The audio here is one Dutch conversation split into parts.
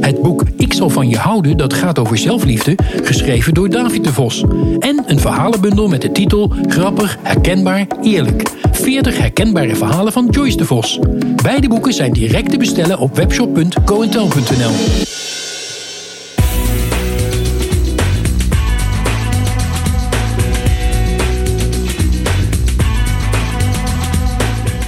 Het boek Ik zal van je houden, dat gaat over zelfliefde, geschreven door David de Vos. En een verhalenbundel met de titel Grappig, herkenbaar, eerlijk. 40 herkenbare verhalen van Joyce de Vos. Beide boeken zijn direct te bestellen op webshop.coentel.nl.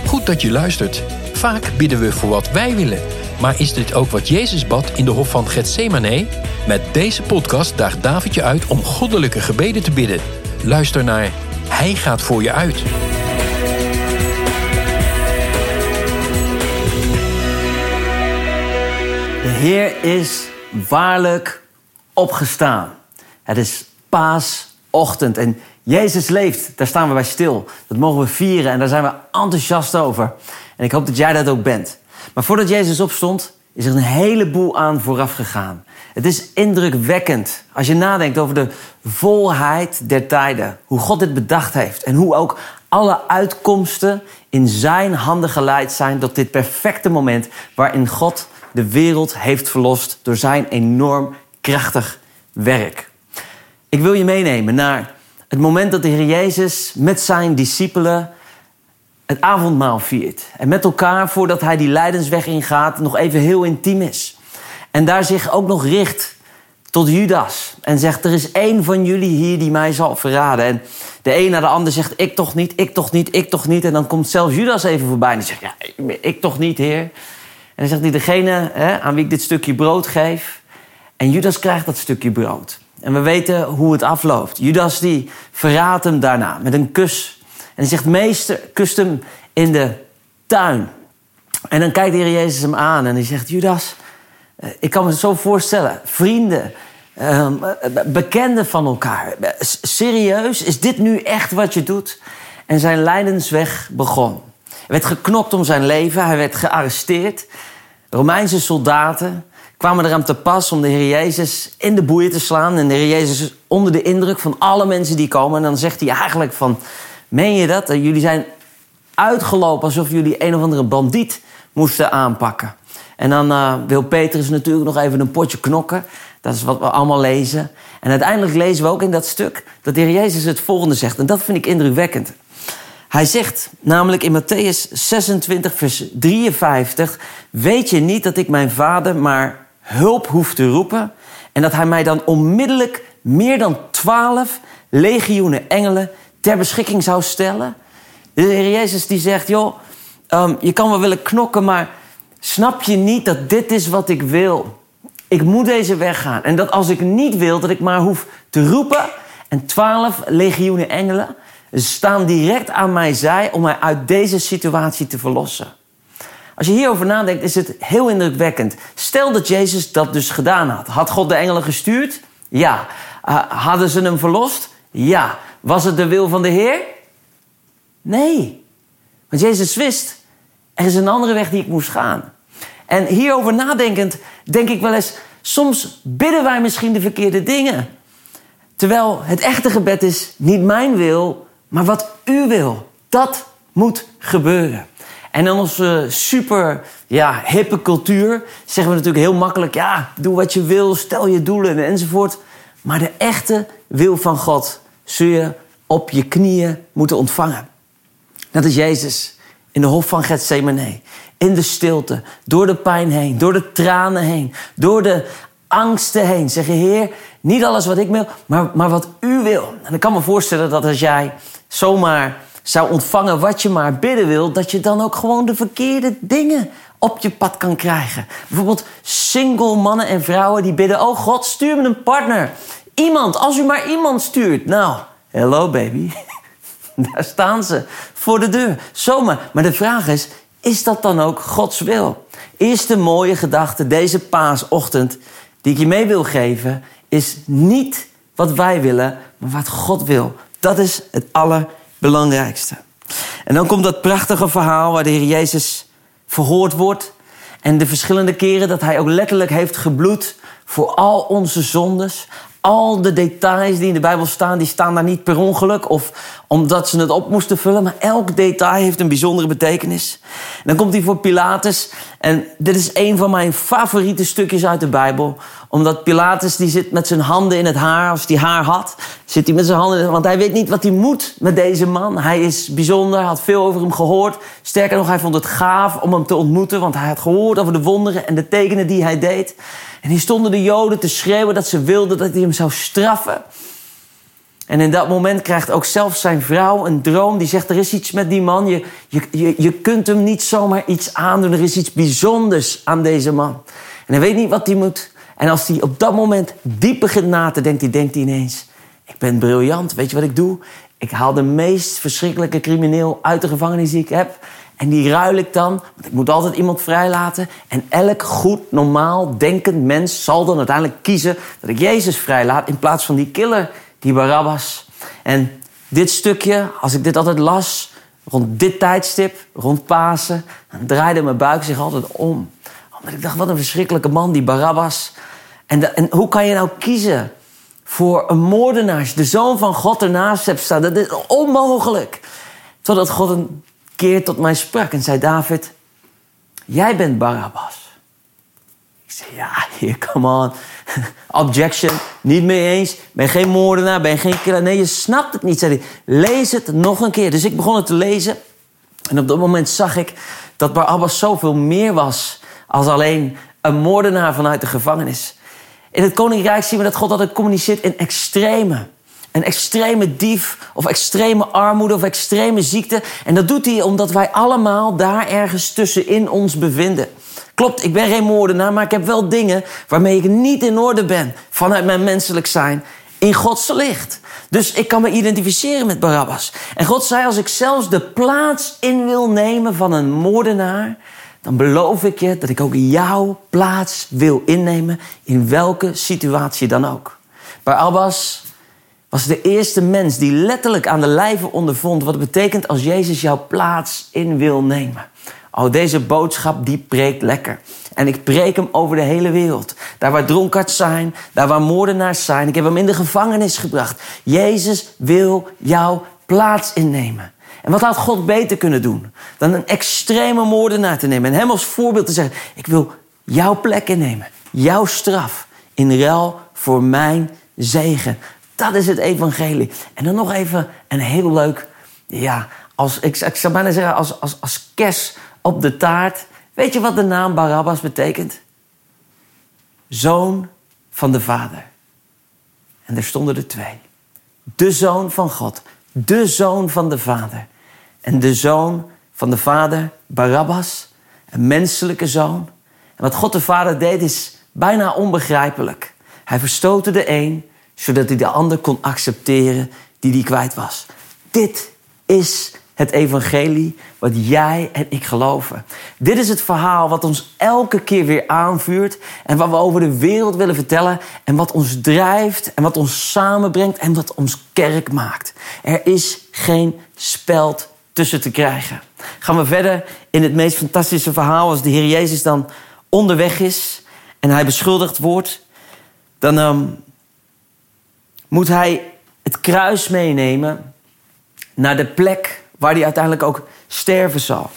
Goed dat je luistert. Vaak bidden we voor wat wij willen. Maar is dit ook wat Jezus bad in de hof van Gethsemane? Met deze podcast daagt David je uit om goddelijke gebeden te bidden. Luister naar Hij gaat voor je uit. De Heer is waarlijk opgestaan. Het is paasochtend en Jezus leeft. Daar staan we bij stil. Dat mogen we vieren en daar zijn we enthousiast over. En ik hoop dat jij dat ook bent. Maar voordat Jezus opstond, is er een heleboel aan vooraf gegaan. Het is indrukwekkend als je nadenkt over de volheid der tijden. Hoe God dit bedacht heeft en hoe ook alle uitkomsten in zijn handen geleid zijn tot dit perfecte moment waarin God de wereld heeft verlost door zijn enorm krachtig werk. Ik wil je meenemen naar het moment dat de Heer Jezus met zijn discipelen het avondmaal viert. En met elkaar, voordat hij die lijdensweg ingaat, nog even heel intiem is. En daar zich ook nog richt tot Judas. En zegt, er is één van jullie hier die mij zal verraden. En de een naar de ander zegt, ik toch niet, ik toch niet, ik toch niet. En dan komt zelfs Judas even voorbij en die zegt, ja, ik toch niet, heer. En dan zegt hij, degene hè, aan wie ik dit stukje brood geef. En Judas krijgt dat stukje brood. En we weten hoe het afloopt. Judas die verraadt hem daarna met een kus. En hij zegt, meester, kust hem in de tuin. En dan kijkt de Heer Jezus hem aan en hij zegt, Judas, eh, ik kan me zo voorstellen. Vrienden, ehm, bekenden van elkaar. Serieus, is dit nu echt wat je doet? En zijn lijdensweg begon. Hij werd geknopt om zijn leven, hij werd gearresteerd. Romeinse soldaten kwamen eraan te pas om de Heer Jezus in de boeien te slaan. En de Heer Jezus onder de indruk van alle mensen die komen. En dan zegt hij eigenlijk van, meen je dat? Jullie zijn uitgelopen alsof jullie een of andere bandiet moesten aanpakken. En dan uh, wil Petrus natuurlijk nog even een potje knokken. Dat is wat we allemaal lezen. En uiteindelijk lezen we ook in dat stuk dat de Heer Jezus het volgende zegt. En dat vind ik indrukwekkend. Hij zegt namelijk in Matthäus 26, vers 53: Weet je niet dat ik mijn vader maar hulp hoef te roepen? En dat hij mij dan onmiddellijk meer dan twaalf legioenen engelen ter beschikking zou stellen? De Heer Jezus die zegt: Joh, um, je kan wel willen knokken, maar snap je niet dat dit is wat ik wil? Ik moet deze weg gaan. En dat als ik niet wil, dat ik maar hoef te roepen. En twaalf legioenen engelen staan direct aan mijn zij om mij uit deze situatie te verlossen. Als je hierover nadenkt, is het heel indrukwekkend. Stel dat Jezus dat dus gedaan had. Had God de engelen gestuurd? Ja. Hadden ze hem verlost? Ja. Was het de wil van de Heer? Nee. Want Jezus wist, er is een andere weg die ik moest gaan. En hierover nadenkend, denk ik wel eens, soms bidden wij misschien de verkeerde dingen. Terwijl het echte gebed is niet mijn wil, maar wat u wil. Dat moet gebeuren. En in onze super ja, hippe cultuur zeggen we natuurlijk heel makkelijk: ja, doe wat je wil, stel je doelen enzovoort. Maar de echte wil van God zul je op je knieën moeten ontvangen. Dat is Jezus in de hof van Gethsemane. In de stilte, door de pijn heen, door de tranen heen, door de angsten heen. Zeggen, Heer, niet alles wat ik wil, maar, maar wat u wil. En ik kan me voorstellen dat als jij zomaar zou ontvangen wat je maar bidden wil, dat je dan ook gewoon de verkeerde dingen op je pad kan krijgen. Bijvoorbeeld single mannen en vrouwen die bidden: Oh God, stuur me een partner. Iemand, als u maar iemand stuurt. Nou, hello baby. Daar staan ze voor de deur. Zomaar. Maar de vraag is: is dat dan ook Gods wil? Eerste mooie gedachte deze paasochtend die ik je mee wil geven, is niet wat wij willen, maar wat God wil. Dat is het allerbelangrijkste. En dan komt dat prachtige verhaal waar de Heer Jezus verhoord wordt. En de verschillende keren dat hij ook letterlijk heeft gebloed voor al onze zondes. Al de details die in de Bijbel staan, die staan daar niet per ongeluk of omdat ze het op moesten vullen. Maar elk detail heeft een bijzondere betekenis. En dan komt hij voor Pilatus. En dit is een van mijn favoriete stukjes uit de Bijbel. Omdat Pilatus die zit met zijn handen in het haar. Als hij haar had, zit hij met zijn handen Want hij weet niet wat hij moet met deze man. Hij is bijzonder, had veel over hem gehoord. Sterker nog, hij vond het gaaf om hem te ontmoeten. Want hij had gehoord over de wonderen en de tekenen die hij deed. En hier stonden de Joden te schreeuwen dat ze wilden dat hij hem zou straffen. En in dat moment krijgt ook zelfs zijn vrouw een droom. Die zegt, er is iets met die man. Je, je, je kunt hem niet zomaar iets aandoen. Er is iets bijzonders aan deze man. En hij weet niet wat hij moet. En als hij op dat moment diep begint na te denken, denkt hij ineens... Ik ben briljant, weet je wat ik doe? Ik haal de meest verschrikkelijke crimineel uit de gevangenis die ik heb... En die ruil ik dan, want ik moet altijd iemand vrijlaten. En elk goed, normaal denkend mens zal dan uiteindelijk kiezen dat ik Jezus vrijlaat in plaats van die killer, die Barabbas. En dit stukje, als ik dit altijd las, rond dit tijdstip, rond Pasen, dan draaide mijn buik zich altijd om. Omdat ik dacht, wat een verschrikkelijke man, die Barabbas. En, en hoe kan je nou kiezen voor een moordenaar, de zoon van God ernaast hebt staan? Dat is onmogelijk. Totdat God een keer tot mij sprak en zei: David, jij bent Barabbas. Ik zei: Ja, hier, come on. Objection, niet mee eens. Ben geen moordenaar, ben geen killer. Nee, je snapt het niet, zei hij. Lees het nog een keer. Dus ik begon het te lezen. En op dat moment zag ik dat Barabbas zoveel meer was als alleen een moordenaar vanuit de gevangenis. In het koninkrijk zien we dat God altijd communiceert in extreme een extreme dief of extreme armoede of extreme ziekte. En dat doet hij omdat wij allemaal daar ergens tussenin ons bevinden. Klopt, ik ben geen moordenaar, maar ik heb wel dingen waarmee ik niet in orde ben vanuit mijn menselijk zijn in Gods licht. Dus ik kan me identificeren met Barabbas. En God zei: Als ik zelfs de plaats in wil nemen van een moordenaar, dan beloof ik je dat ik ook jouw plaats wil innemen in welke situatie dan ook. Barabbas was de eerste mens die letterlijk aan de lijve ondervond wat het betekent als Jezus jouw plaats in wil nemen. Oh, deze boodschap die preekt lekker. En ik preek hem over de hele wereld. Daar waar dronkards zijn, daar waar moordenaars zijn. Ik heb hem in de gevangenis gebracht. Jezus wil jouw plaats innemen. En wat had God beter kunnen doen dan een extreme moordenaar te nemen en hem als voorbeeld te zeggen: Ik wil jouw plek innemen, jouw straf in ruil voor mijn zegen. Dat is het evangelie. En dan nog even een heel leuk, ja, als, ik, ik zou bijna zeggen als, als, als kers op de taart. Weet je wat de naam Barabbas betekent? Zoon van de Vader. En er stonden er twee. De zoon van God. De zoon van de Vader. En de zoon van de Vader, Barabbas, een menselijke zoon. En wat God de Vader deed is bijna onbegrijpelijk. Hij verstootte de een zodat hij de ander kon accepteren die hij kwijt was. Dit is het evangelie wat jij en ik geloven. Dit is het verhaal wat ons elke keer weer aanvuurt en wat we over de wereld willen vertellen en wat ons drijft en wat ons samenbrengt en wat ons kerk maakt. Er is geen speld tussen te krijgen. Gaan we verder in het meest fantastische verhaal als de Heer Jezus dan onderweg is en hij beschuldigd wordt, dan um, moet hij het kruis meenemen naar de plek waar hij uiteindelijk ook sterven zal.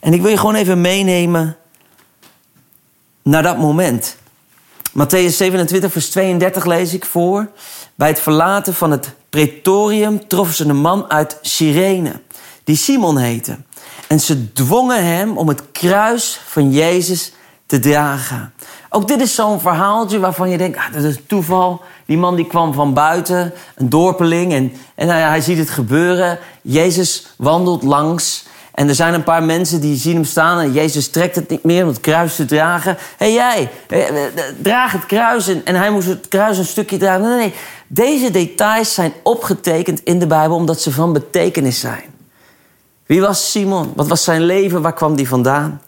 En ik wil je gewoon even meenemen naar dat moment. Matthäus 27, vers 32 lees ik voor. Bij het verlaten van het pretorium troffen ze een man uit Cyrene, die Simon heette. En ze dwongen hem om het kruis van Jezus te dragen. Ook dit is zo'n verhaaltje waarvan je denkt, ah, dat is toeval. Die man die kwam van buiten, een dorpeling, en, en hij, ziet het gebeuren. Jezus wandelt langs en er zijn een paar mensen die zien hem staan en Jezus trekt het niet meer om het kruis te dragen. Hé hey, jij, eh, eh, draag het kruis. En, en hij moest het kruis een stukje dragen. Nee, nee, deze details zijn opgetekend in de Bijbel omdat ze van betekenis zijn. Wie was Simon? Wat was zijn leven? Waar kwam hij vandaan?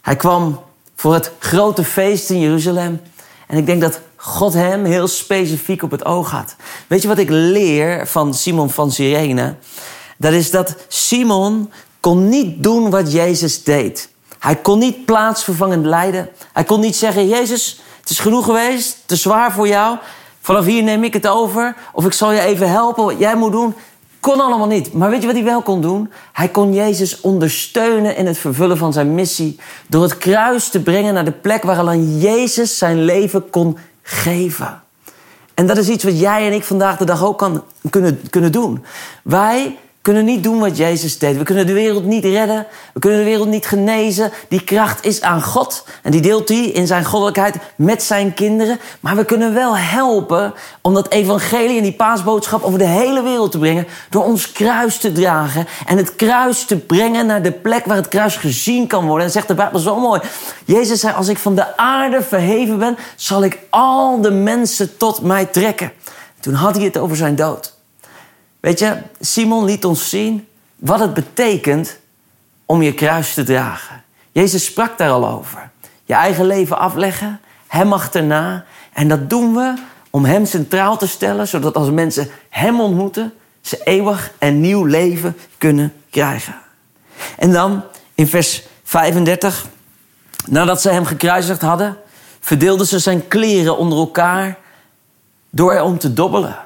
Hij kwam voor het grote feest in Jeruzalem. En ik denk dat God hem heel specifiek op het oog had. Weet je wat ik leer van Simon van Sirene? Dat is dat Simon kon niet doen wat Jezus deed. Hij kon niet plaatsvervangend lijden. Hij kon niet zeggen: Jezus, het is genoeg geweest, te zwaar voor jou. Vanaf hier neem ik het over. Of ik zal je even helpen wat jij moet doen. Kon allemaal niet. Maar weet je wat hij wel kon doen? Hij kon Jezus ondersteunen in het vervullen van zijn missie. Door het kruis te brengen naar de plek waar alleen Jezus zijn leven kon geven. En dat is iets wat jij en ik vandaag de dag ook kan, kunnen, kunnen doen. Wij kunnen niet doen wat Jezus deed. We kunnen de wereld niet redden. We kunnen de wereld niet genezen. Die kracht is aan God. En die deelt hij in zijn goddelijkheid met zijn kinderen. Maar we kunnen wel helpen om dat evangelie en die paasboodschap over de hele wereld te brengen. Door ons kruis te dragen. En het kruis te brengen naar de plek waar het kruis gezien kan worden. En zegt de Bijbel zo mooi. Jezus zei, als ik van de aarde verheven ben, zal ik al de mensen tot mij trekken. Toen had hij het over zijn dood. Weet je, Simon liet ons zien wat het betekent om je kruis te dragen. Jezus sprak daar al over. Je eigen leven afleggen, Hem achterna. En dat doen we om Hem centraal te stellen, zodat als mensen Hem ontmoeten, ze eeuwig en nieuw leven kunnen krijgen. En dan in vers 35, nadat ze Hem gekruisigd hadden, verdeelden ze zijn kleren onder elkaar door erom te dobbelen.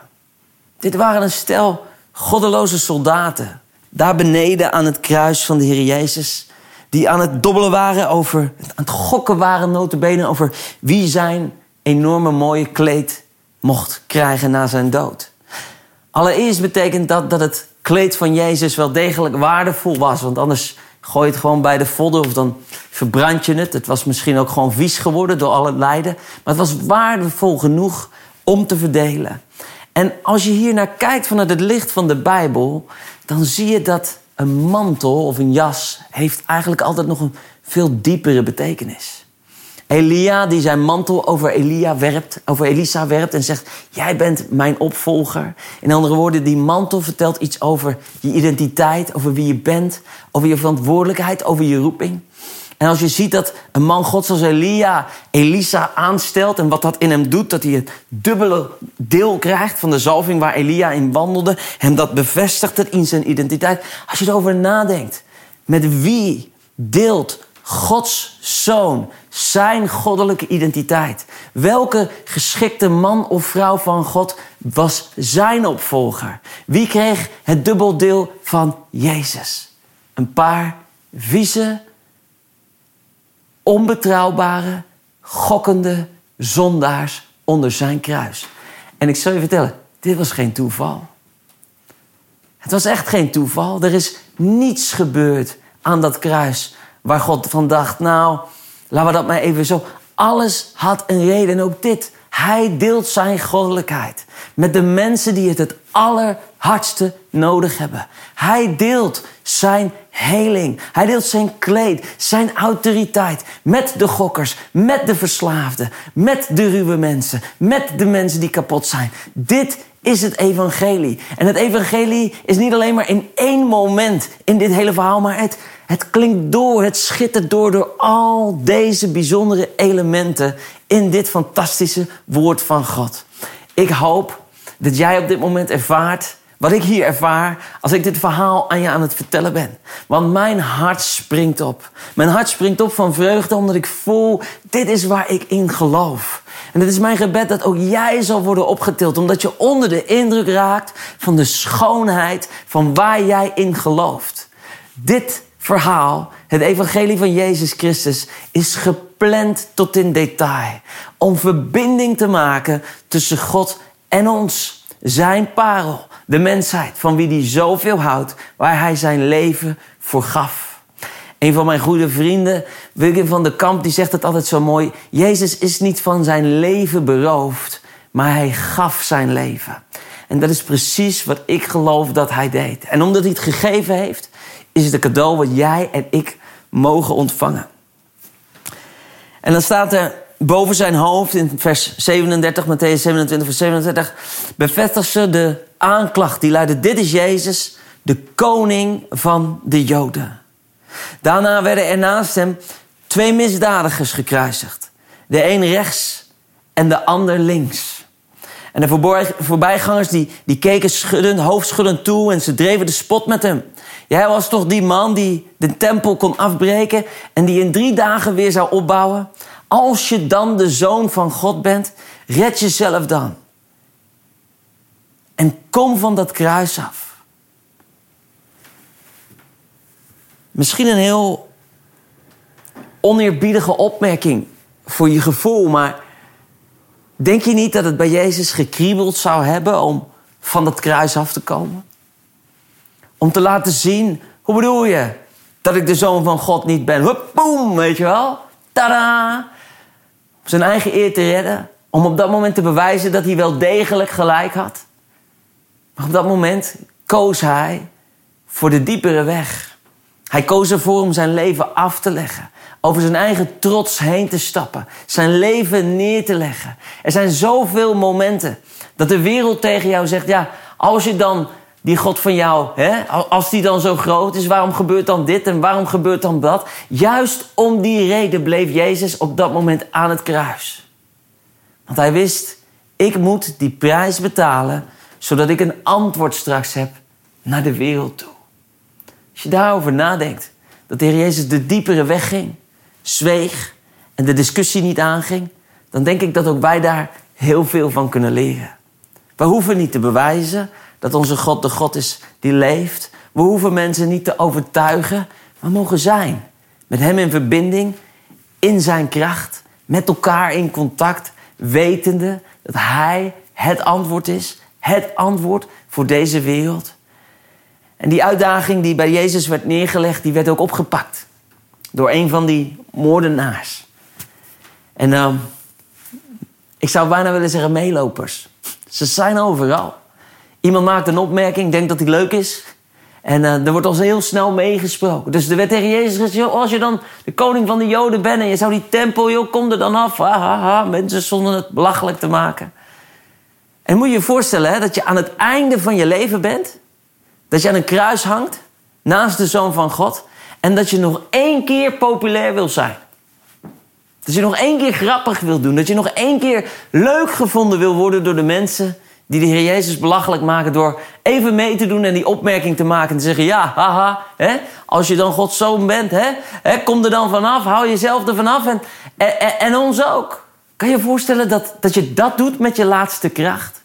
Dit waren een stel goddeloze soldaten. Daar beneden aan het kruis van de Heer Jezus. Die aan het dobbelen waren over, aan het gokken waren notabene over wie zijn enorme mooie kleed mocht krijgen na zijn dood. Allereerst betekent dat dat het kleed van Jezus wel degelijk waardevol was. Want anders gooi je het gewoon bij de vodden of dan verbrand je het. Het was misschien ook gewoon vies geworden door al het lijden. Maar het was waardevol genoeg om te verdelen. En als je hier naar kijkt vanuit het licht van de Bijbel, dan zie je dat een mantel of een jas heeft eigenlijk altijd nog een veel diepere betekenis. Elia die zijn mantel over Elia werpt, over Elisa werpt en zegt: Jij bent mijn opvolger. In andere woorden, die mantel vertelt iets over je identiteit, over wie je bent, over je verantwoordelijkheid, over je roeping. En als je ziet dat een man God zoals Elia Elisa aanstelt en wat dat in hem doet, dat hij het dubbele deel krijgt van de zalving waar Elia in wandelde, hem dat bevestigt het in zijn identiteit. Als je erover nadenkt, met wie deelt Gods zoon zijn goddelijke identiteit? Welke geschikte man of vrouw van God was zijn opvolger? Wie kreeg het dubbeldeel van Jezus? Een paar vieze onbetrouwbare, gokkende zondaars onder zijn kruis. En ik zal je vertellen, dit was geen toeval. Het was echt geen toeval. Er is niets gebeurd aan dat kruis waar God van dacht, nou, laten we dat maar even zo. Alles had een reden, en ook dit. Hij deelt zijn goddelijkheid met de mensen die het het allerhardste nodig hebben. Hij deelt zijn heling. Hij deelt zijn kleed, zijn autoriteit met de gokkers, met de verslaafden, met de ruwe mensen, met de mensen die kapot zijn. Dit is het evangelie. En het evangelie is niet alleen maar in één moment in dit hele verhaal, maar het, het klinkt door, het schittert door door al deze bijzondere elementen in dit fantastische woord van God. Ik hoop dat jij op dit moment ervaart wat ik hier ervaar als ik dit verhaal aan je aan het vertellen ben. Want mijn hart springt op. Mijn hart springt op van vreugde omdat ik voel, dit is waar ik in geloof. En het is mijn gebed dat ook jij zal worden opgetild. Omdat je onder de indruk raakt van de schoonheid van waar jij in gelooft. Dit verhaal, het evangelie van Jezus Christus, is gepland tot in detail. Om verbinding te maken tussen God en ons. Zijn parel, de mensheid van wie hij zoveel houdt, waar hij zijn leven voor gaf. Een van mijn goede vrienden, William van de Kamp, die zegt het altijd zo mooi. Jezus is niet van zijn leven beroofd, maar hij gaf zijn leven. En dat is precies wat ik geloof dat hij deed. En omdat hij het gegeven heeft, is het een cadeau wat jij en ik mogen ontvangen. En dan staat er boven zijn hoofd in vers 37, Matthäus 27, vers 37, bevestigt ze de aanklacht die luidde: Dit is Jezus, de koning van de Joden. Daarna werden er naast hem twee misdadigers gekruisigd. De een rechts en de ander links. En de voorbijgangers die, die keken schuddend, hoofdschuddend toe en ze dreven de spot met hem. Jij was toch die man die de tempel kon afbreken en die in drie dagen weer zou opbouwen? Als je dan de zoon van God bent, red jezelf dan. En kom van dat kruis af. Misschien een heel oneerbiedige opmerking voor je gevoel, maar denk je niet dat het bij Jezus gekriebeld zou hebben om van dat kruis af te komen? Om te laten zien, hoe bedoel je dat ik de zoon van God niet ben? Hup, weet je wel? Tada! Zijn eigen eer te redden. Om op dat moment te bewijzen dat hij wel degelijk gelijk had. Maar op dat moment koos hij voor de diepere weg. Hij koos ervoor om zijn leven af te leggen. Over zijn eigen trots heen te stappen. Zijn leven neer te leggen. Er zijn zoveel momenten dat de wereld tegen jou zegt: ja, als je dan die God van jou, hè, als die dan zo groot is, waarom gebeurt dan dit en waarom gebeurt dan dat? Juist om die reden bleef Jezus op dat moment aan het kruis. Want hij wist, ik moet die prijs betalen, zodat ik een antwoord straks heb naar de wereld toe. Als je daarover nadenkt, dat de Heer Jezus de diepere weg ging, zweeg en de discussie niet aanging, dan denk ik dat ook wij daar heel veel van kunnen leren. We hoeven niet te bewijzen dat onze God de God is die leeft. We hoeven mensen niet te overtuigen, maar mogen zijn. Met Hem in verbinding, in Zijn kracht, met elkaar in contact, wetende dat Hij het antwoord is, het antwoord voor deze wereld. En die uitdaging die bij Jezus werd neergelegd, die werd ook opgepakt door een van die moordenaars. En uh, ik zou bijna willen zeggen meelopers. Ze zijn overal. Iemand maakt een opmerking, denkt dat hij leuk is. En uh, er wordt al heel snel meegesproken. Dus er werd tegen Jezus gezegd: als je dan de koning van de Joden bent en je zou die tempel, joh, kom er dan af. Ha, ha, ha. Mensen stonden het belachelijk te maken. En moet je je voorstellen hè, dat je aan het einde van je leven bent. Dat je aan een kruis hangt naast de zoon van God. En dat je nog één keer populair wil zijn. Dat je nog één keer grappig wil doen. Dat je nog één keer leuk gevonden wil worden door de mensen die de Heer Jezus belachelijk maken door even mee te doen en die opmerking te maken en te zeggen: Ja, haha, hè, als je dan Gods zoon bent, hè, hè, kom er dan vanaf, hou jezelf er vanaf en, en, ons ook. Kan je je voorstellen dat, dat je dat doet met je laatste kracht?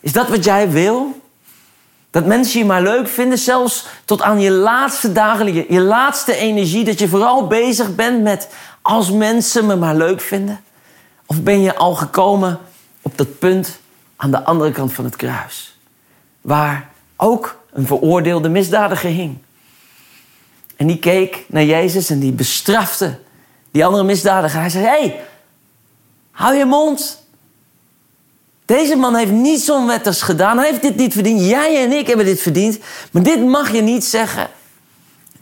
Is dat wat jij wil? Dat mensen je maar leuk vinden, zelfs tot aan je laatste dagen, je laatste energie, dat je vooral bezig bent met als mensen me maar leuk vinden? Of ben je al gekomen op dat punt aan de andere kant van het kruis, waar ook een veroordeelde misdadiger hing? En die keek naar Jezus en die bestrafte die andere misdadiger. Hij zei: Hé, hey, hou je mond. Deze man heeft niets onwettigs gedaan. Hij heeft dit niet verdiend. Jij en ik hebben dit verdiend. Maar dit mag je niet zeggen.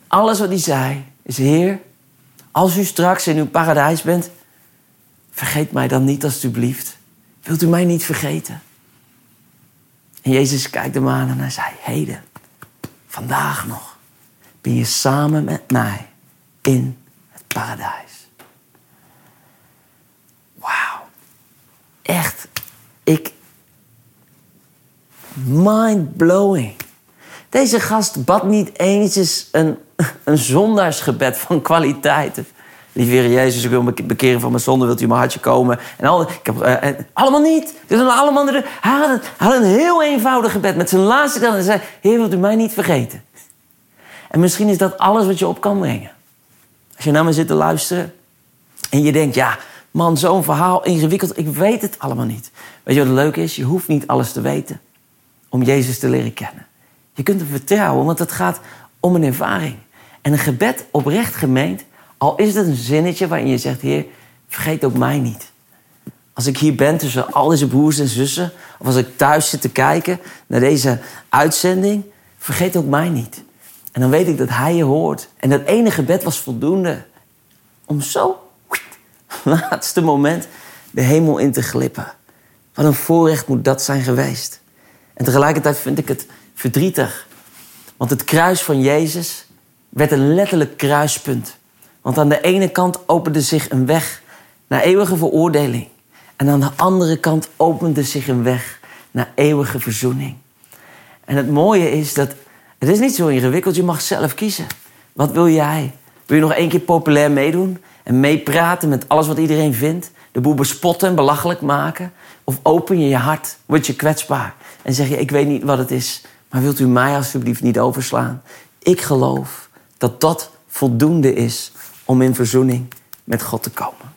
Alles wat hij zei is: Heer, als u straks in uw paradijs bent, vergeet mij dan niet alstublieft. Wilt u mij niet vergeten? En Jezus kijkt hem aan en hij zei: Heden, vandaag nog, ben je samen met mij in het paradijs. Wauw. Echt, ik. Mind blowing. Deze gast bad niet eens een, een zondaarsgebed van kwaliteit. Lieve Jezus, ik wil me bekeren van mijn zonde. Wilt u mijn hartje komen? En al, ik heb, uh, allemaal niet. Dus allemaal, hij, had een, een heel eenvoudig gebed. Met zijn laatste kant. En zei, Heer, wilt u mij niet vergeten? En misschien is dat alles wat je op kan brengen. Als je naar me zit te luisteren. En je denkt, ja, man, zo'n verhaal ingewikkeld. Ik weet het allemaal niet. Weet je wat leuk is? Je hoeft niet alles te weten. Om Jezus te leren kennen. Je kunt hem vertrouwen, want het gaat om een ervaring. En een gebed oprecht gemeend, al is het een zinnetje waarin je zegt: Heer, vergeet ook mij niet. Als ik hier ben tussen al deze broers en zussen, of als ik thuis zit te kijken naar deze uitzending, vergeet ook mij niet. En dan weet ik dat Hij je hoort. En dat ene gebed was voldoende om zo, laatste moment, de hemel in te glippen. Wat een voorrecht moet dat zijn geweest. En tegelijkertijd vind ik het verdrietig. Want het kruis van Jezus werd een letterlijk kruispunt. Want aan de ene kant opende zich een weg naar eeuwige veroordeling. En aan de andere kant opende zich een weg naar eeuwige verzoening. En het mooie is dat Het is niet zo ingewikkeld, je mag zelf kiezen. Wat wil jij? Wil je nog één keer populair meedoen en meepraten met alles wat iedereen vindt? De boel bespotten en belachelijk maken? Of open je je hart, word je kwetsbaar en zeg je: Ik weet niet wat het is, maar wilt u mij alsjeblieft niet overslaan? Ik geloof dat dat voldoende is om in verzoening met God te komen.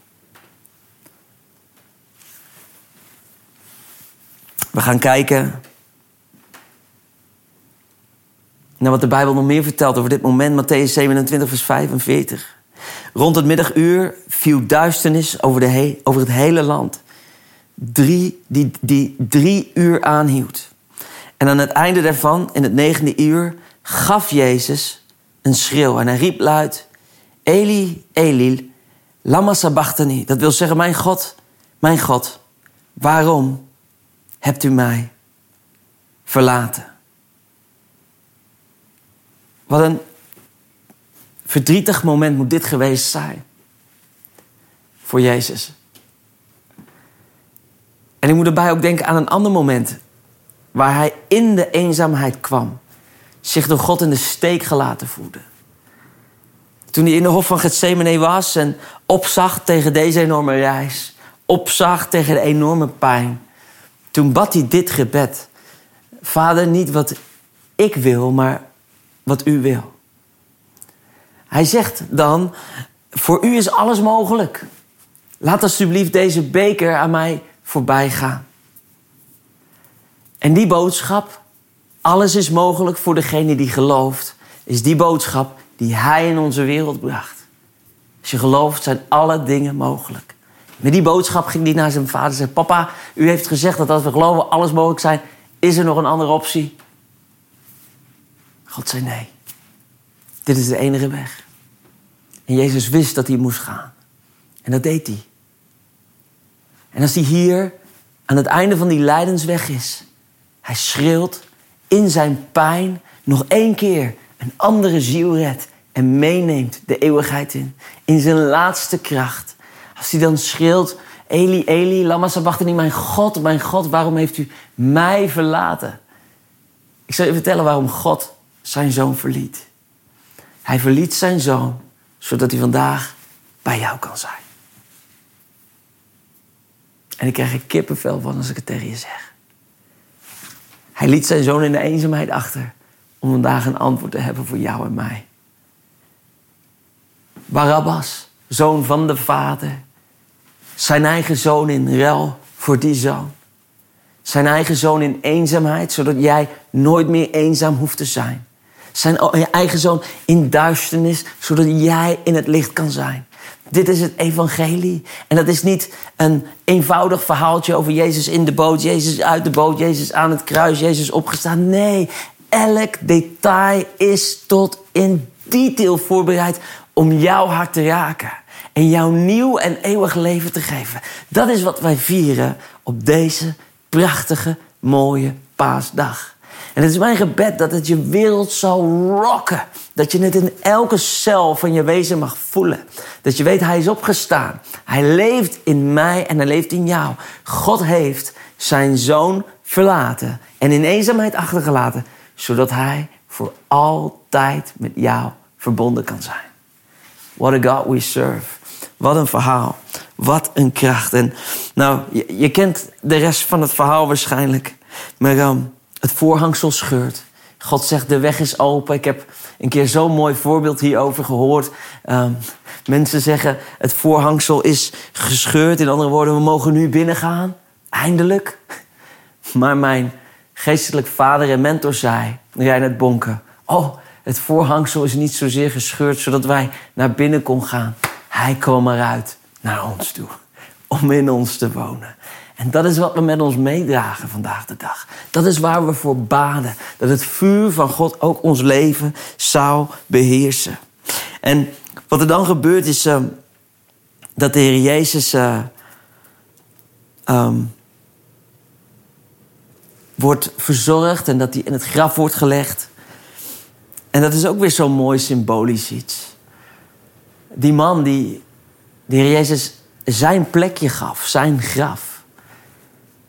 We gaan kijken naar wat de Bijbel nog meer vertelt over dit moment. Matthäus 27, vers 45. Rond het middaguur viel duisternis over, de over het hele land. Drie, die, die drie uur aanhield. En aan het einde daarvan, in het negende uur, gaf Jezus een schreeuw. En hij riep luid, Eli, Eli, lama sabachthani. Dat wil zeggen, mijn God, mijn God, waarom hebt u mij verlaten? Wat een verdrietig moment moet dit geweest zijn voor Jezus. En ik moet erbij ook denken aan een ander moment waar hij in de eenzaamheid kwam, zich door God in de steek gelaten voelde. Toen hij in de hof van Gethsemane was en opzag tegen deze enorme reis, opzag tegen de enorme pijn, toen bad hij dit gebed: Vader, niet wat ik wil, maar wat u wil. Hij zegt dan: Voor u is alles mogelijk. Laat alsjeblieft deze beker aan mij voorbij gaan. En die boodschap, alles is mogelijk voor degene die gelooft, is die boodschap die Hij in onze wereld bracht. Als je gelooft, zijn alle dingen mogelijk. Met die boodschap ging hij naar zijn vader en zei: Papa, u heeft gezegd dat als we geloven alles mogelijk zijn. Is er nog een andere optie? God zei nee. Dit is de enige weg. En Jezus wist dat hij moest gaan. En dat deed hij. En als hij hier aan het einde van die lijdensweg is, hij schreeuwt in zijn pijn nog één keer een andere ziel redt en meeneemt de eeuwigheid in. In zijn laatste kracht. Als hij dan schreeuwt, Eli, Eli, lama sabachthani, mijn God, mijn God, waarom heeft u mij verlaten? Ik zal je vertellen waarom God zijn zoon verliet. Hij verliet zijn zoon, zodat hij vandaag bij jou kan zijn. En ik krijg er kippenvel van als ik het tegen je zeg. Hij liet zijn zoon in de eenzaamheid achter om vandaag een antwoord te hebben voor jou en mij. Barabbas, zoon van de vader, zijn eigen zoon in ruil voor die zoon. Zijn eigen zoon in eenzaamheid, zodat jij nooit meer eenzaam hoeft te zijn. Zijn eigen zoon in duisternis, zodat jij in het licht kan zijn. Dit is het evangelie. En dat is niet een eenvoudig verhaaltje over Jezus in de boot, Jezus uit de boot, Jezus aan het kruis, Jezus opgestaan. Nee, elk detail is tot in detail voorbereid om jouw hart te raken. En jouw nieuw en eeuwig leven te geven. Dat is wat wij vieren op deze prachtige, mooie paasdag. En het is mijn gebed dat het je wereld zal rocken. Dat je het in elke cel van je wezen mag voelen. Dat je weet, hij is opgestaan. Hij leeft in mij en hij leeft in jou. God heeft zijn zoon verlaten en in eenzaamheid achtergelaten. Zodat hij voor altijd met jou verbonden kan zijn. What a God we serve. Wat een verhaal. Wat een kracht. En nou, je, kent de rest van het verhaal waarschijnlijk. Maar um, het voorhangsel scheurt. God zegt, de weg is open. Ik heb een keer zo'n mooi voorbeeld hierover gehoord. Um, mensen zeggen, het voorhangsel is gescheurd. In andere woorden, we mogen nu binnengaan. Eindelijk. Maar mijn geestelijk vader en mentor zei, het Bonken... Oh, het voorhangsel is niet zozeer gescheurd... zodat wij naar binnen konden gaan. Hij kwam eruit naar ons toe. Om in ons te wonen. En dat is wat we met ons meedragen vandaag de dag. Dat is waar we voor baden. Dat het vuur van God ook ons leven zou beheersen. En wat er dan gebeurt is uh, dat de Heer Jezus uh, um, wordt verzorgd en dat hij in het graf wordt gelegd. En dat is ook weer zo'n mooi symbolisch iets. Die man die de Heer Jezus zijn plekje gaf, zijn graf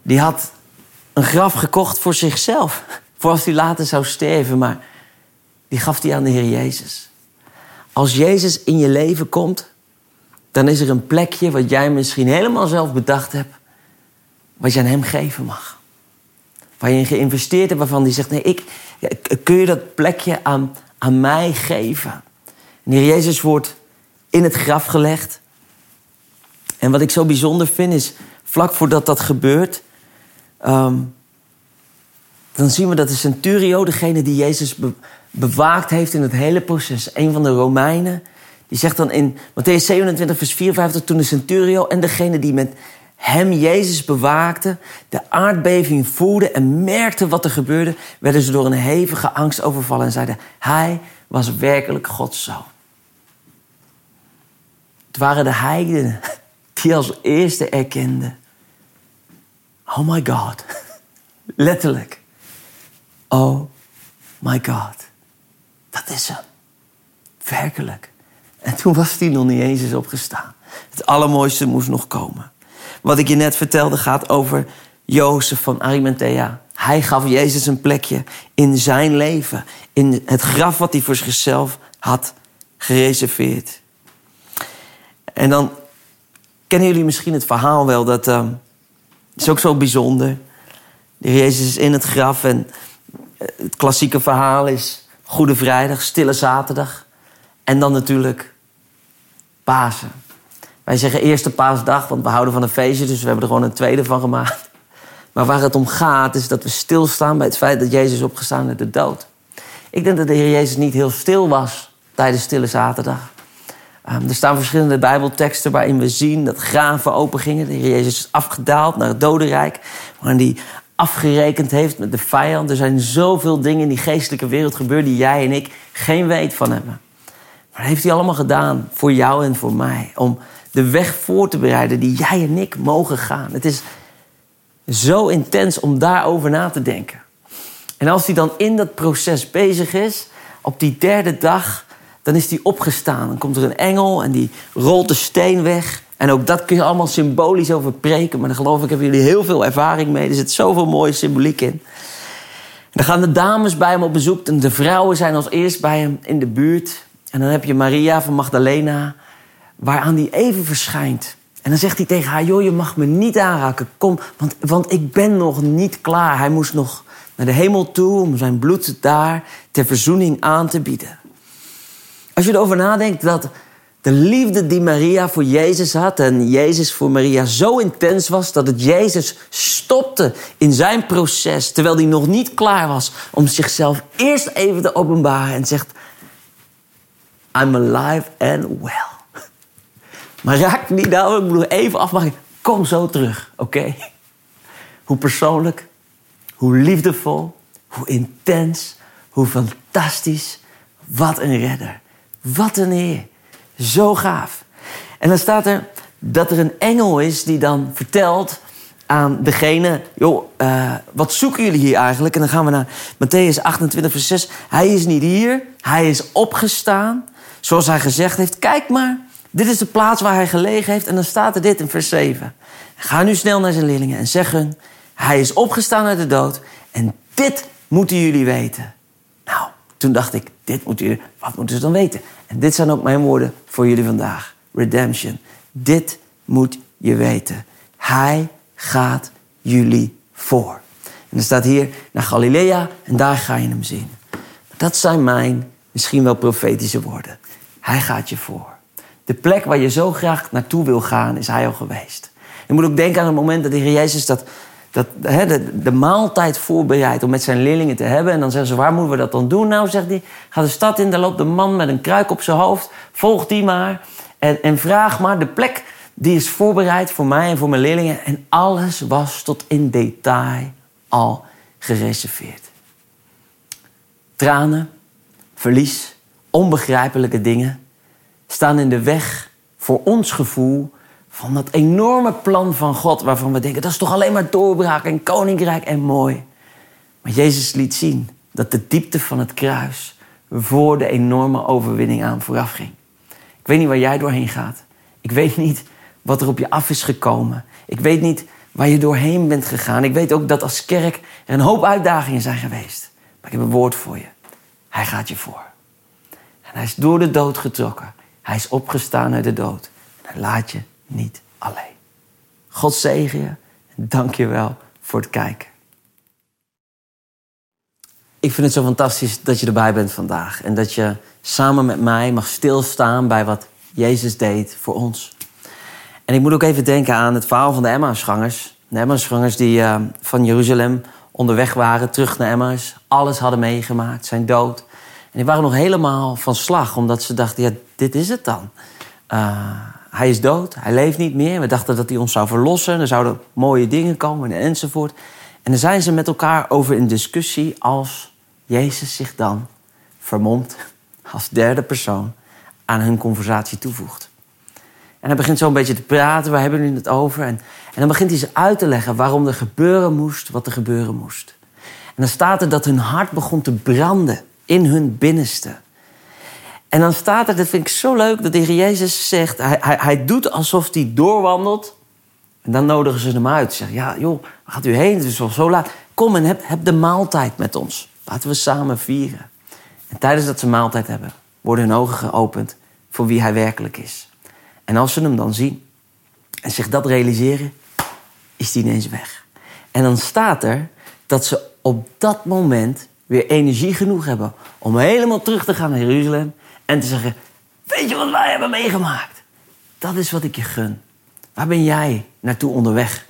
die had een graf gekocht voor zichzelf. Voor als hij later zou sterven. Maar die gaf hij aan de Heer Jezus. Als Jezus in je leven komt, dan is er een plekje wat jij misschien helemaal zelf bedacht hebt, wat je aan Hem geven mag. Waar je in geïnvesteerd hebt, waarvan hij zegt: Nee, ik, kun je dat plekje aan, aan mij geven? En Jezus wordt in het graf gelegd. En wat ik zo bijzonder vind is, vlak voordat dat gebeurt, ehm, dan zien we dat de centurio, degene die Jezus bewaakt heeft in het hele proces, een van de Romeinen, die zegt dan in Matthäus 27, vers 54, toen de centurio en degene die met hem, Jezus, bewaakte, de aardbeving voelde en merkte wat er gebeurde, werden ze door een hevige angst overvallen en zeiden: Hij was werkelijk Gods zoon. Het waren de heidenen die als eerste erkenden: Oh my God. Letterlijk. Oh my God. Dat is hem. Werkelijk. En toen was hij nog niet eens opgestaan. Het allermooiste moest nog komen. Wat ik je net vertelde gaat over Jozef van Arimathea. Hij gaf Jezus een plekje in zijn leven. In het graf wat hij voor zichzelf had gereserveerd. En dan kennen jullie misschien het verhaal wel. Dat uh, is ook zo bijzonder. De Jezus is in het graf en het klassieke verhaal is Goede Vrijdag, Stille Zaterdag. En dan natuurlijk Pasen. Wij zeggen eerste paasdag, want we houden van een feestje, dus we hebben er gewoon een tweede van gemaakt. Maar waar het om gaat, is dat we stilstaan bij het feit dat Jezus opgestaan uit de dood. Ik denk dat de Heer Jezus niet heel stil was tijdens Stille Zaterdag. Um, er staan verschillende Bijbelteksten waarin we zien dat graven opengingen. De Heer Jezus is afgedaald naar het dodenrijk, waarin hij afgerekend heeft met de vijand. Er zijn zoveel dingen in die geestelijke wereld gebeurd die jij en ik geen weet van hebben. Maar dat heeft hij allemaal gedaan voor jou en voor mij. Om de weg voor te bereiden die jij en ik mogen gaan. Het is zo intens om daarover na te denken. En als hij dan in dat proces bezig is, op die derde dag, dan is hij opgestaan. Dan komt er een engel en die rolt de steen weg. En ook dat kun je allemaal symbolisch over preken. Maar dan geloof ik, hebben jullie heel veel ervaring mee. Er zit zoveel mooie symboliek in. dan gaan de dames bij hem op bezoek. En de vrouwen zijn als eerst bij hem in de buurt. En dan heb je Maria van Magdalena waaraan hij even verschijnt. En dan zegt hij tegen haar: Joh, je mag me niet aanraken. Kom, want, want ik ben nog niet klaar. Hij moest nog naar de hemel toe om zijn bloed daar ter verzoening aan te bieden. Als je erover nadenkt dat de liefde die Maria voor Jezus had en Jezus voor Maria zo intens was dat het Jezus stopte in zijn proces terwijl hij nog niet klaar was om zichzelf eerst even te openbaren en zegt: I'm alive and well. Maar raak niet nou, ik moet even afmaken. Kom zo terug, oké? Hoe persoonlijk, hoe liefdevol, hoe intens, hoe fantastisch. Wat een redder. Wat een Heer. Zo gaaf. En dan staat er dat er een engel is die dan vertelt aan degene... joh, uh, wat zoeken jullie hier eigenlijk? En dan gaan we naar Matthäus 28, vers 6. Hij is niet hier, hij is opgestaan. Zoals hij gezegd heeft, kijk maar... Dit is de plaats waar hij gelegen heeft. En dan staat er dit in vers 7. Ga nu snel naar zijn leerlingen en zeg hun... Hij is opgestaan uit de dood. En dit moeten jullie weten. Nou, toen dacht ik, dit moeten jullie... Wat moeten ze dan weten? En dit zijn ook mijn woorden voor jullie vandaag. Redemption. Dit moet je weten. Hij gaat jullie voor. En er staat hier naar Galilea en daar ga je hem zien. Dat zijn mijn misschien wel profetische woorden. Hij gaat je voor. De plek waar je zo graag naartoe wil gaan, is hij al geweest. Je moet ook denken aan het moment dat de Heer Jezus dat, dat, de, de, maaltijd voorbereidt om met zijn leerlingen te hebben. En dan zeggen ze, waar moeten we dat dan doen? Nou, zegt hij, ga de stad in, daar loopt een man met een kruik op zijn hoofd. Volg die maar en, en vraag maar. De plek die is voorbereid voor mij en voor mijn leerlingen. En alles was tot in detail al gereserveerd. Tranen, verlies, onbegrijpelijke dingen staan in de weg voor ons gevoel van dat enorme plan van God, waarvan we denken dat is toch alleen maar doorbraak en koninkrijk en mooi. Maar Jezus liet zien dat de diepte van het kruis voor de enorme overwinning aan vooraf ging. Ik weet niet waar jij doorheen gaat. Ik weet niet wat er op je af is gekomen. Ik weet niet waar je doorheen bent gegaan. Ik weet ook dat als kerk er een hoop uitdagingen zijn geweest. Maar ik heb een woord voor je. Hij gaat je voor. En hij is door de dood getrokken. Hij is opgestaan uit de dood. Hij laat je niet alleen. God zegen je. En dank je wel voor het kijken. Ik vind het zo fantastisch dat je erbij bent vandaag. En dat je samen met mij mag stilstaan bij wat Jezus deed voor ons. En ik moet ook even denken aan het verhaal van de Emmausgangers. De Emmausgangers die uh, van Jeruzalem onderweg waren, terug naar Emmaus. Alles hadden meegemaakt, zijn dood. En die waren nog helemaal van slag, omdat ze dachten, ja, dit is het dan. Uh, hij is dood, hij leeft niet meer. We dachten dat hij ons zou verlossen. Er zouden mooie dingen komen enzovoort. En dan zijn ze met elkaar over in discussie als Jezus zich dan vermomt als derde persoon aan hun conversatie toevoegt. En hij begint zo een beetje te praten, waar hebben jullie het over? En, en dan begint hij ze uit te leggen waarom er gebeuren moest wat er gebeuren moest. En dan staat er dat hun hart begon te branden in hun binnenste. En dan staat er, dat vind ik zo leuk, dat Heer Jezus zegt, hij, hij, hij doet alsof hij doorwandelt. En dan nodigen ze hem uit. Ze zeggen, ja joh, gaat u heen? Het is zo laat. Kom en heb, heb de maaltijd met ons. Laten we samen vieren. En tijdens dat ze maaltijd hebben, worden hun ogen geopend voor wie hij werkelijk is. En als ze hem dan zien en zich dat realiseren, is hij ineens weg. En dan staat er dat ze op dat moment weer energie genoeg hebben om helemaal terug te gaan naar Jeruzalem en te zeggen: Weet je wat wij hebben meegemaakt? Dat is wat ik je gun. Waar ben jij naartoe onderweg?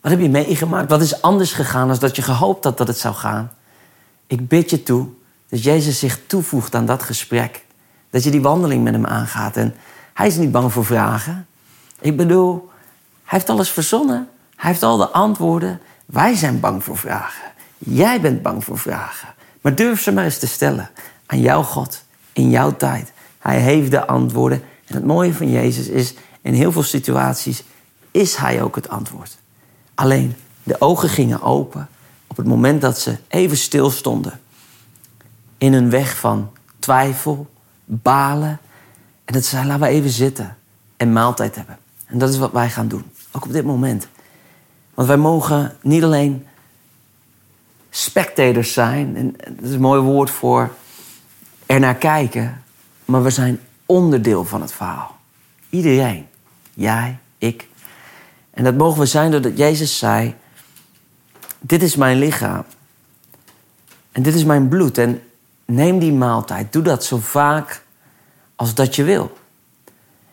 Wat heb je meegemaakt? Wat is anders gegaan dan dat je gehoopt had dat het zou gaan? Ik bid je toe dat Jezus zich toevoegt aan dat gesprek. Dat je die wandeling met hem aangaat. En hij is niet bang voor vragen. Ik bedoel, hij heeft alles verzonnen. Hij heeft al de antwoorden. Wij zijn bang voor vragen. Jij bent bang voor vragen. Maar durf ze maar eens te stellen aan jouw God in jouw tijd. Hij heeft de antwoorden. En het mooie van Jezus is, in heel veel situaties is hij ook het antwoord. Alleen de ogen gingen open op het moment dat ze even stilstonden. In een weg van twijfel, balen. En dat ze laten we even zitten en maaltijd hebben. En dat is wat wij gaan doen. Ook op dit moment. Want wij mogen niet alleen spectators zijn. En dat is een mooi woord voor er naar kijken. Maar we zijn onderdeel van het verhaal. Iedereen. Jij, ik. En dat mogen we zijn doordat Jezus zei: Dit is mijn lichaam. En dit is mijn bloed. En neem die maaltijd. Doe dat zo vaak als dat je wil.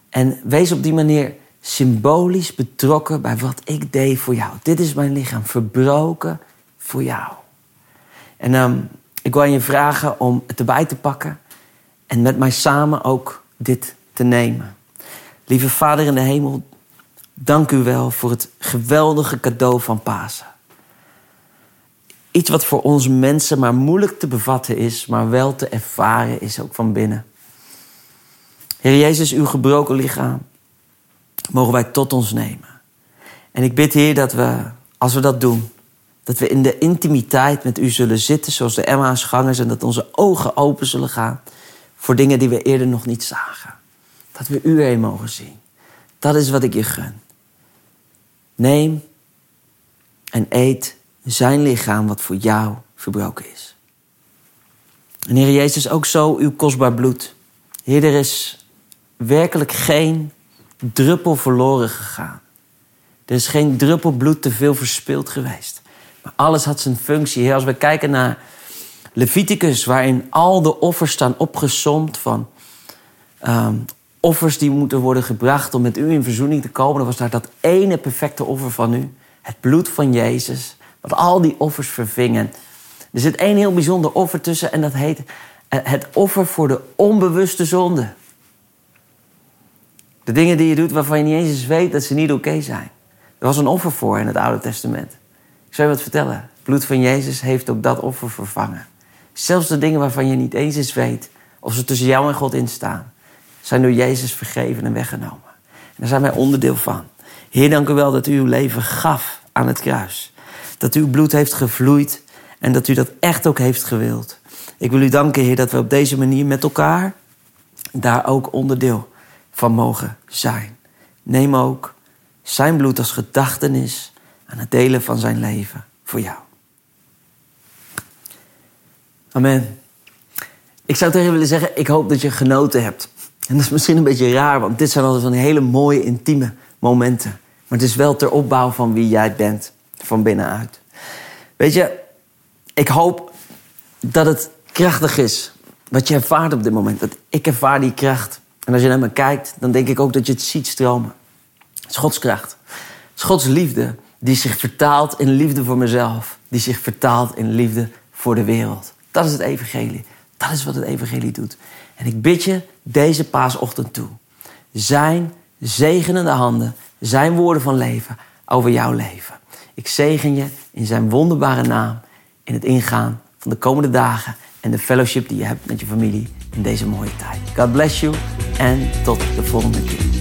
En wees op die manier symbolisch betrokken bij wat ik deed voor jou. Dit is mijn lichaam, verbroken voor jou. En um, ik wil je vragen om het erbij te pakken en met mij samen ook dit te nemen. Lieve Vader in de hemel, dank u wel voor het geweldige cadeau van Pasen. Iets wat voor ons mensen maar moeilijk te bevatten is, maar wel te ervaren is ook van binnen. Heer Jezus, uw gebroken lichaam mogen wij tot ons nemen. En ik bid, Heer, dat we, als we dat doen, dat we in de intimiteit met u zullen zitten, zoals de Emma's gangers, en dat onze ogen open zullen gaan voor dingen die we eerder nog niet zagen. Dat we u erin mogen zien. Dat is wat ik je gun. Neem en eet zijn lichaam wat voor jou verbroken is. En Heer Jezus, ook zo uw kostbaar bloed. Heer, er is werkelijk geen druppel verloren gegaan. Er is geen druppel bloed te veel verspild geweest. Alles had zijn functie. Als we kijken naar Leviticus, waarin al de offers staan opgezomd van um, offers die moeten worden gebracht om met u in verzoening te komen, dan was daar dat ene perfecte offer van u, het bloed van Jezus, wat al die offers vervingen. Er zit één heel bijzonder offer tussen en dat heet eh, het offer voor de onbewuste zonde. De dingen die je doet waarvan je niet eens weet dat ze niet oké zijn. Er was een offer voor in het Oude Testament. Ik zal je wat vertellen. Het bloed van Jezus heeft ook dat offer vervangen. Zelfs de dingen waarvan je niet eens eens weet of ze tussen jou en God instaan, zijn door Jezus vergeven en weggenomen. En daar zijn wij onderdeel van. Heer, dank u wel dat u uw leven gaf aan het kruis. Dat uw bloed heeft gevloeid en dat u dat echt ook heeft gewild. Ik wil u danken, Heer, dat we op deze manier met elkaar daar ook onderdeel van mogen zijn. Neem ook zijn bloed als gedachtenis aan het delen van zijn leven voor jou. Amen. ik zou tegen willen zeggen, ik hoop dat je genoten hebt. En dat is misschien een beetje raar, want dit zijn altijd van hele mooie, intieme momenten. Maar het is wel ter opbouw van wie jij bent, van binnenuit. Weet je, ik hoop dat het krachtig is wat je ervaart op dit moment. Dat ik ervaar die kracht. En als je naar me kijkt, dan denk ik ook dat je het ziet stromen. Het is Gods kracht. Het is Gods liefde die zich vertaalt in liefde voor mezelf. Die zich vertaalt in liefde voor de wereld. Dat is het evangelie. Dat is wat het evangelie doet. En ik bid je deze paasochtend toe. Zijn zegenende handen, zijn woorden van leven over jouw leven. Ik zegen je in zijn wonderbare naam in het ingaan van de komende dagen en de fellowship die je hebt met je familie in deze mooie tijd. God bless you en tot de volgende keer.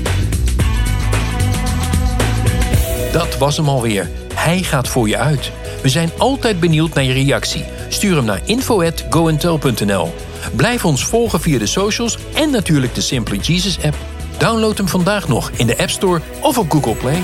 Dat was hem alweer. Hij gaat voor je uit. We zijn altijd benieuwd naar je reactie. Stuur hem naar info@goentel.nl. Blijf ons volgen via de socials en natuurlijk de Simply Jesus app. Download hem vandaag nog in de App Store of op Google Play.